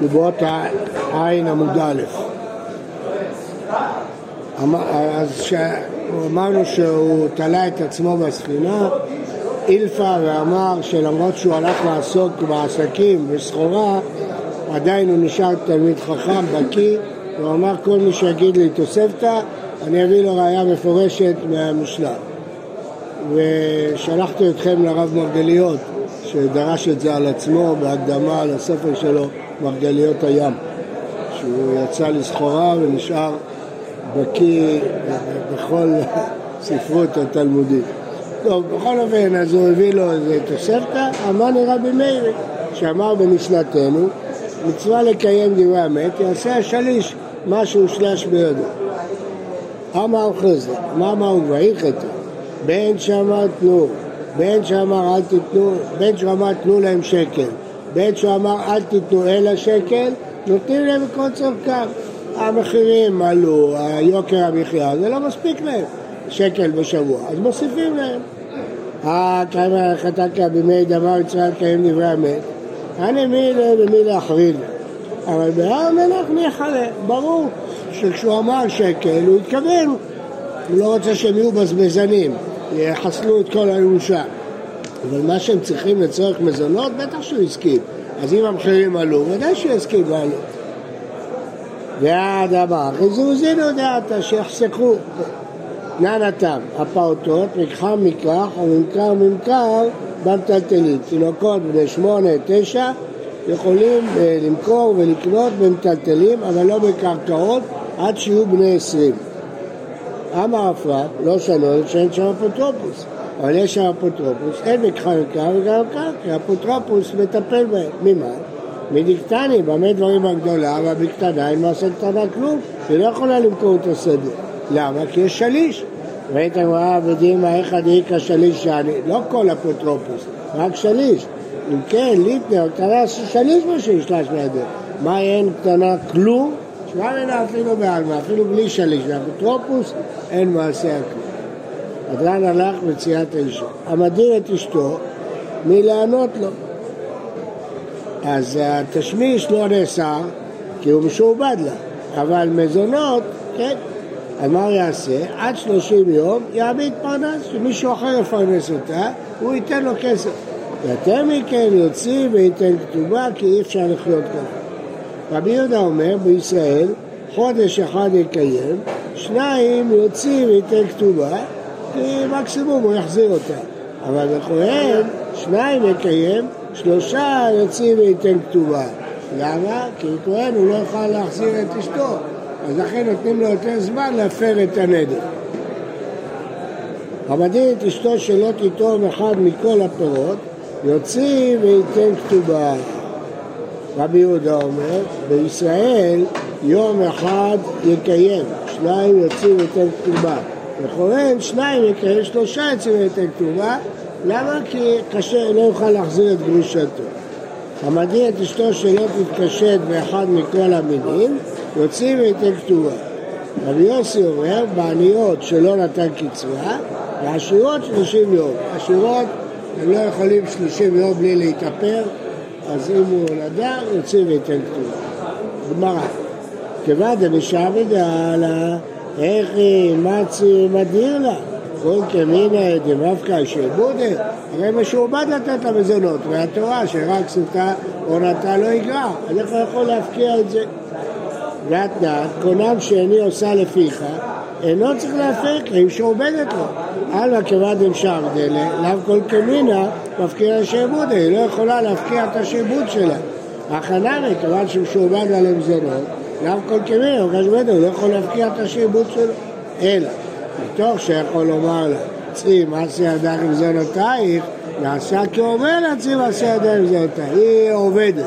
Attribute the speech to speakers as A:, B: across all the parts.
A: דיברות העין עמוד א'. אז אמרנו שהוא תלה את עצמו בספינה, אילפה ואמר שלמרות שהוא הלך לעסוק בעסקים בסחורה, עדיין הוא נשאר תלמיד חכם, בקיא, הוא אמר כל מי שיגיד לי תוספתא, אני אביא לו ראייה מפורשת מהמשנה. ושלחתי אתכם לרב מרגליות, שדרש את זה על עצמו בהקדמה לספר שלו, מרגליות הים, שהוא יצא לסחורה ונשאר בקיא בכל ספרות התלמודית. טוב, בכל אופן, אז הוא הביא לו איזה תוספתא, אמר לי רבי מאיר, שאמר במשנתנו, מצווה לקיים דברי המת, יעשה השליש מה שהושלש בידו. אמר חזר, מה אמר ויחתו? בין שאמר תנו, בין שאמר אל תיתנו, בין שאמר תנו להם שקל, בין שאמר אל תיתנו אלא שקל, נותנים להם כל צורכם. המחירים עלו, היוקר המחיה, זה לא מספיק להם, שקל בשבוע, אז מוסיפים להם. כמה חתקה בימי דבר מצווה לקיים דברי המת, אני מילה ומילה אחרינה. אבל בהר המלך ניחלה, ברור שכשהוא אמר שקל הוא התכוון, הוא לא רוצה שהם יהיו בזבזנים, יחסלו את כל הירושה. אבל מה שהם צריכים לצורך מזונות, בטח שהוא הסכים. אז אם המחירים עלו, ודאי שהוא יסכים לעלות. ועד הבא, חיזוזינו דעתה, שיחסכו. ננתם, הפעוטות, מקחה מקח וממכר ממכר במטלטלית. תינוקות בני שמונה, תשע, יכולים אה, למכור ולקנות במטלטלים, אבל לא בקרקעות, עד שיהיו בני עשרים. אמר אפרת, לא שנות שאין שם אפוטרופוס, אבל יש שם אפוטרופוס, אין מקרא וגם קרקע, האפוטרופוס מטפל בהם. ממה? מדיקטני, במה דברים הגדולה, והבקטנה אין מעשה קטנה כלום, היא לא יכולה למכור את השדה. למה? כי יש שליש. ראית גמרא ודימה איך הדאיכא שליש שאני, לא כל אפוטרופוס, רק שליש. אם כן, ליטנר, קטנה שליש מה שישלש בידו. מה אין קטנה כלום? שמע ממנה אפילו בעלמא, אפילו בלי שליש, לאפוטרופוס אין מעשה הכלום. אדרן הלך מציאת האישה. המדיר את אשתו מלענות לו. אז התשמיש לא נאסר כי הוא משועבד לה, אבל מזונות, כן. אז מה הוא יעשה? עד שלושים יום יעמיד פרנס, שמישהו אחר יפרנס אותה, הוא ייתן לו כסף. יותר מכן יוציא וייתן כתובה כי אי אפשר לחיות ככה. רבי יהודה אומר בישראל חודש אחד יקיים, שניים יוציא וייתן כתובה כי מקסימום הוא יחזיר אותה. אבל בכהן שניים יקיים, שלושה יוציא וייתן כתובה. למה? כי כהן הוא לא יוכל להחזיר את אשתו, אז לכן נותנים לו יותר זמן להפר את הנדר. המדין את אשתו שלא תיתום אחד מכל הפירות, יוציא וייתן כתובה. רבי יהודה אומר, בישראל יום אחד יקיים, שניים יוציא וייתן כתובה. וכהן שניים יקיים, שלושה יוציא וייתן כתובה. למה? כי קשה, לא יוכל להחזיר את גרושתו. המדין את אשתו שלא תתקשט באחד מכל המינים, יוציא וייתן כתובה. רבי יוסי אומר, בעניות שלא נתן קצבה, ועשירות שלושים יום. עשירות הם לא יכולים שלושים יום בלי להתאפר, אז אם הוא נדר, יוציא וייתן כתובה. גמרא. כיוון דמשעבד דעלה, איך היא מצי מדיר לה? כל כמינא דמפקא שעבודה, הרי משועבד לתת למזונות, והתורה שרק סוטה או נטה לא יגרע, אז איך הוא יכול להפקיע את זה? והתנאת, קונם שאיני עושה לפיך, אינו צריך להפק, אם שעובדת לו. אלא כיוון דמשם דלה, לאו כל כמינא מפקיע לשעבודה, היא לא יכולה להפקיע את השעבוד שלה. מכיוון שהוא שעובד על המזונות, לאו כל כמינא, הוא לא יכול להפקיע את השעבוד שלו. אלא מתוך שיכול לומר לה, צאי מעשי ידך עם זונותייך, נעשה כי הוא אומר לה צאי מעשי ידך עם זונותייך, היא עובדת.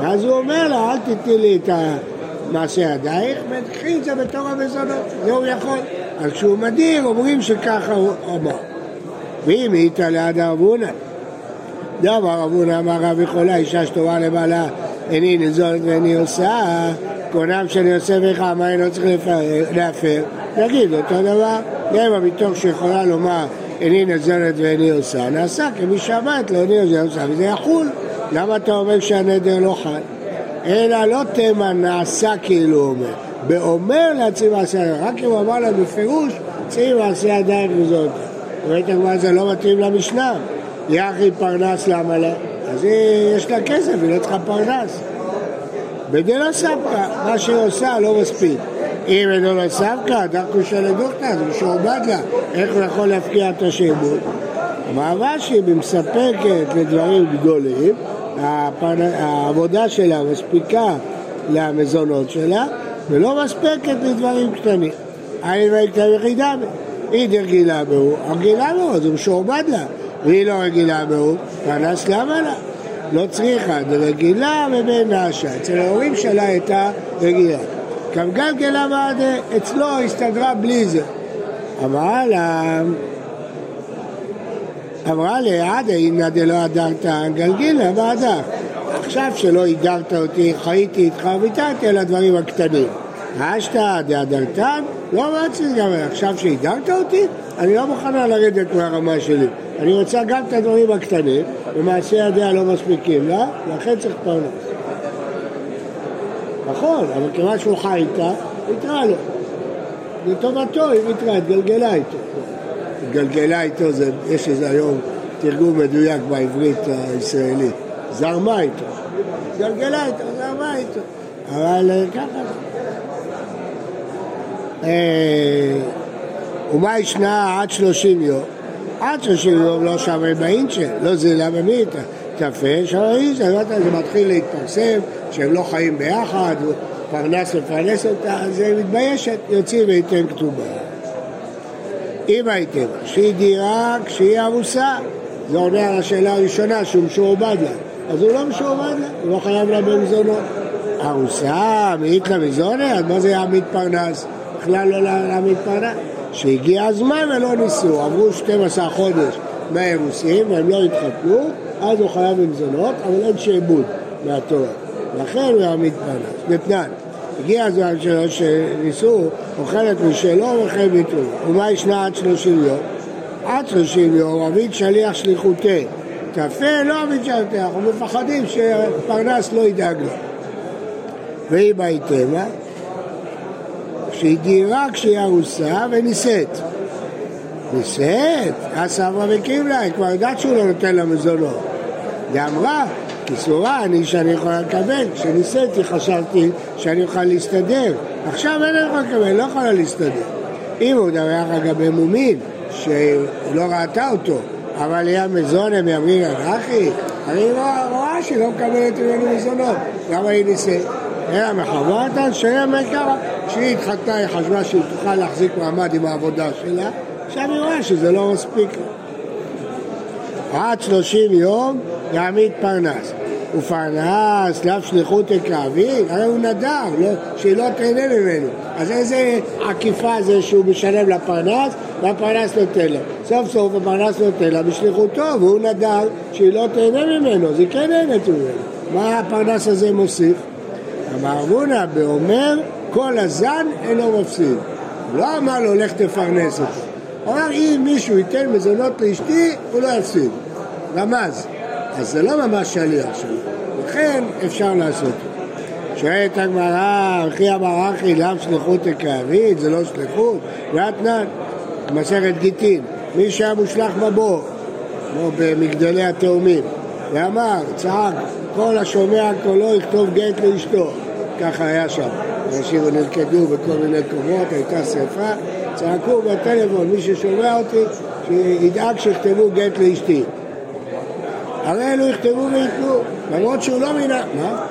A: ואז הוא אומר לה, אל תתני לי את מעשי ידייך, ותקחי את זה בתור המזונות, זה הוא יכול. אז כשהוא מדיר, אומרים שככה הוא אמר. ואם איתה ליד אבונה, דאמר אבונה אמר רב יכולה אישה שטובה לבעלה, איני נזולת ואיני עושה, קונם שאני עושה בך, מה אינו צריך להפר? נגיד אותו דבר, גם מתוך שיכולה לומר איני נזרת ואיני עושה, נעשה כמי שבת לא איני נזרת ועושה, וזה יחול. למה אתה אומר שהנדר לא חל? אלא לא תימן נעשה כאילו אומר. באומר להציב מעשה ידיים, רק אם הוא אמר לה בפירוש, ציב מעשה ידיים וזאת. אומרת הגמרא זה לא מתאים למשנה. יחי פרנס למה לה? אז היא, יש לה כסף, היא לא צריכה פרנס. בדלא סבקה, מה שהיא עושה לא מספיק. אם בדלא סבקא, דרכו של דוכתא, זה משועבד לה, איך הוא יכול להפקיע את השעבוד? המאבק שהיא מספקת לדברים גדולים, העבודה שלה מספיקה למזונות שלה, ולא מספקת לדברים קטנים. האם הייתה יחידה היא דרגילה בהו, הרגילה בהו, אז הוא משועבד לה, והיא לא רגילה בהו, פרנס למה לה? לא צריכה, דרגילה ובן נשה. אצל ההורים שלה הייתה רגילה. גם בעד אצלו הסתדרה בלי זה. אמרה לה, אמרה לעדה אינא דלא הדרת גלגילה בעדה. עכשיו שלא הדרת אותי, חייתי איתך ויתרתי על הדברים הקטנים. אשתא דהדרתן, לא רציתי גם עכשיו שהדרת אותי, אני לא מוכנה לרדת מהרמה שלי. אני רוצה גם את הדברים הקטנים, ומעשי ידיה לא מספיקים לה, לכן צריך פרנס. נכון, אבל כיוון שהוא חי איתה, ויתרה לו. לטובתו היא ויתרה, התגלגלה איתו. התגלגלה איתו, זה, יש איזה היום תרגום מדויק בעברית הישראלית. זרמה איתו. התגלגלה איתו, זרמה איתו. אבל אה, ככה זה. אה, ומה ישנה עד שלושים יום? עד שלושים יום לא שווה באינצ'ה, לא זילה במיתה. תפה, שווה אינצ'ה, זה מתחיל להתפרסם, שהם לא חיים ביחד, פרנס מפרנס אותה, אז היא מתביישת, יוצאים וייתן כתובה. אם הייתם, שהיא דירה כשהיא עמוסה, זה עונה על השאלה הראשונה, שהוא משועבד לה. אז הוא לא משועבד לה, הוא לא חייב לה במזונות. ארוסה, מאית לה מזונה, אז מה זה יעמיד פרנס? בכלל לא להעמיד פרנס. שהגיע הזמן ולא ניסו, עברו 12 חודש מהאירוסים והם לא התחתנו, אז הוא חייב במזונות, אבל אין שעבוד מהתורה. לכן הוא יעמיד פרנס, נתנן. הגיע הזמן שלו שניסו, אוכלת משלו ואוכל ביטול. ומה ישנה עד 30 יום? עד 30 יום, עביד שליח שליחותי. קפה לא שליחותי, אנחנו מפחדים שפרנס לא ידאג לו. והיא בהתאמה, שהיא דירה כשהיא ארוסה ונישאת. נישאת, אז סברה וקיבלה, היא כבר יודעת שהוא לא נותן לה מזונות. היא אמרה, כיסורה אני שאני יכולה לקבל, כשנישאתי חשבתי שאני אוכל להסתדר, עכשיו אין יכולה לקבל, לא יכולה להסתדר. אם הוא מדווח לגבי מומין, שלא ראתה אותו, אבל היה מזון, הם יאמרים לה, אחי, אני רואה שהיא לא מקבלת ממנו מזונות, למה היא נישאת? אלא מחברת על שהיה מקרה. כשהיא התחתנה היא חשבה שהיא תוכל להחזיק מעמד עם העבודה שלה, עכשיו היא רואה שזה לא מספיק עד שלושים יום יעמיד פרנס. ופרנס, לאו שליחות הכאבים, הרי הוא נדר, לא, שהיא לא תהנה ממנו. אז איזה עקיפה זה שהוא משלם לפרנס והפרנס נותן לו. סוף סוף הפרנס נותן לה בשליחותו והוא נדר שהיא לא תהנה ממנו, אז היא כן נהנית ממנו. מה הפרנס הזה מוסיף? אמר אבונה באומר כל הזן אינו מפסיד. הוא לא אמר לו לך תפרנס אותו. הוא אמר אם מישהו ייתן מזונות לאשתי הוא לא יפסיד. רמז. אז זה לא ממש שליח שלו. לכן אפשר לעשות. שואלת הגמרא, אחי אמר אחי, לאו שליחות הכאבית, זה לא שליחות? ואתנן, מסכת גיטין, מי שהיה מושלך בבור, כמו במגדלי התאומים, ואמר, צעק, כל השומע קולו יכתוב גט לאשתו. ככה היה שם. אנשים נלכדו בכל מיני קומות, הייתה שרפה, צעקו בטלפון, מי ששומע אותי, שידאג שיכתבו גט לאשתי. הרי אלו יכתבו וייתנו, למרות שהוא לא מינה... מה?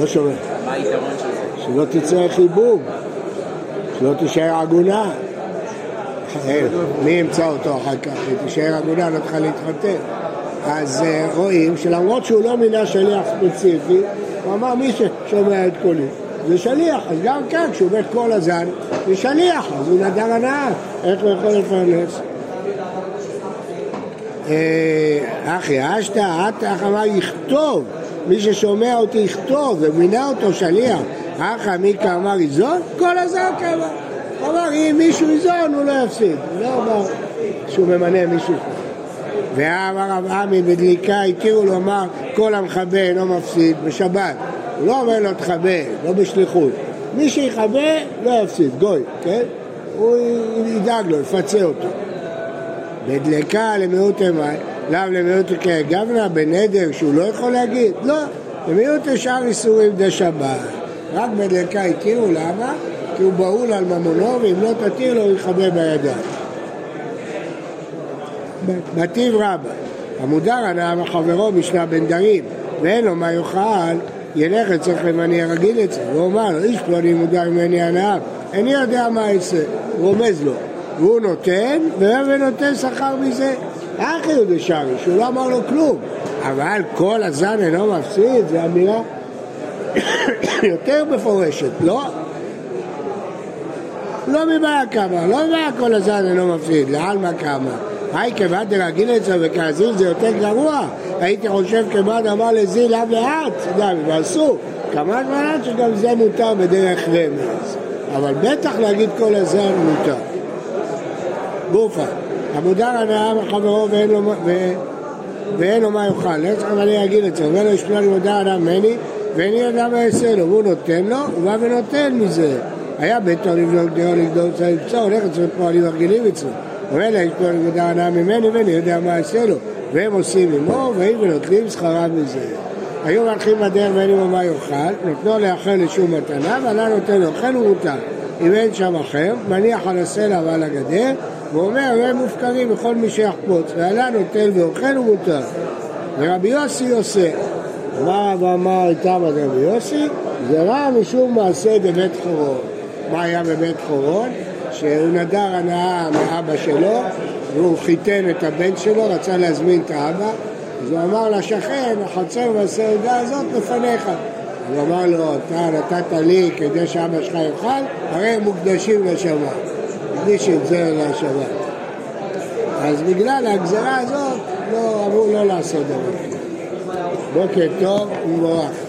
A: לא שומע.
B: מה היתרון של זה?
A: שלא תצא חיבוב, שלא תישאר עגונה. מי ימצא אותו אחר כך? היא תישאר עגונה, לא תוכל להתחתן. אז אה, רואים שלמרות שהוא לא מינה שליח ספציפי, הוא אמר מי ששומע את קולי. זה שליח, אז גם כאן כשהוא מת כל הזן, זה שליח, אז הוא נדר הנאה, איך הוא יכול לפרנס? אה, אחי, אשתא, את אמר יכתוב, מי ששומע אותי יכתוב, ומינה אותו שליח. אחא מיקה אמר יזון? כל הזן כמה. אמר אם מישהו יזון הוא לא יפסיד, הוא לא אמר שהוא ממנה מישהו. ואמר רב עמי בדליקה התירו לומר כל המכבה אינו מפסיד בשבת הוא לא אומר לו תכבה, לא בשליחות. מי שיכבה לא יפסיד, גוי, כן? הוא ידאג לו, יפצה אותו. בדלקה למיעוט מים, לאו למיעוט כגבנה, בנדר שהוא לא יכול להגיד? לא, למיעוט שאר איסורים די שבת. רק בדלקה התירו, למה? כי הוא בהול על ממונו, ואם לא תתיר לו, הוא יכבה בידיים. מטיב רבה, המודר הנאה מחברו משנה בן דרים, ואין לו מה יאכל, ילך אצלך למניע רגיל אצלו, והוא אמר לו, איש פלוני מודר ממני הנאה, איני יודע מה אעשה, רומז לו, והוא נותן, ונותן שכר מזה. אחי הוא דשארי, שהוא לא אמר לו כלום, אבל כל הזן אינו מפסיד, זו אמירה יותר מפורשת, לא? לא מבעיה כמה, לא מבעיה כל הזן אינו מפסיד, לעלמא כמה. היי כבד דרגיל אצלו וכאזיל זה יותר גרוע. הייתי חושב כבד אמר לזיל לאו לאט, יודע, ואסור. כמה זמן שגם זה מותר בדרך רמז. אבל בטח להגיד כל הזן מותר. גופה, המודר הנאה מחברו ואין לו, ו... ואין לו מה יאכל. לא צריך אני אגיד את זה. אומר לו ישמע לי מודר הנאה ממני ואיני יודע מה יעשה לו. והוא נותן לו, הוא בא ונותן מזה. היה ביתו לבנות גדול לגדול צריך לקצור, הולך אצלו פועלים רגילים אצלו. אומר לה, יש פה נקודה הנאה ממני ואני יודע מה יעשה לו. והם עושים עמו, והם ונותנים שכרם מזה. היו מלכים בדרך ואין עמו מה יאכל, נותנו לאחר לשום מתנה, ועלה נותן לו אוכל ומותר. אם אין שם אחר, מניח על הסלע ועל הגדר, ואומר, הם מופקרים בכל מי שיחפוץ, ועלה נותן ואוכל ומותר. ורבי יוסי עושה. אמר רב אמר איתם עד רבי יוסי, זה רע משום מעשה בבית חורון. מה היה בבית חורון? שהוא נדר הנאה מאבא שלו והוא חיתן את הבן שלו, רצה להזמין את האבא אז הוא אמר לשכן, החצר והסעודה הזאת לפניך. הוא אמר לו, אתה נתת לי כדי שאבא שלך יאכל, הרי הם מוקדשים לשבת. הקדיש את זה לשבת. אז בגלל הגזרה הזאת, לא, אמרו לא לעשות דבר. בוקר טוב ומבורך.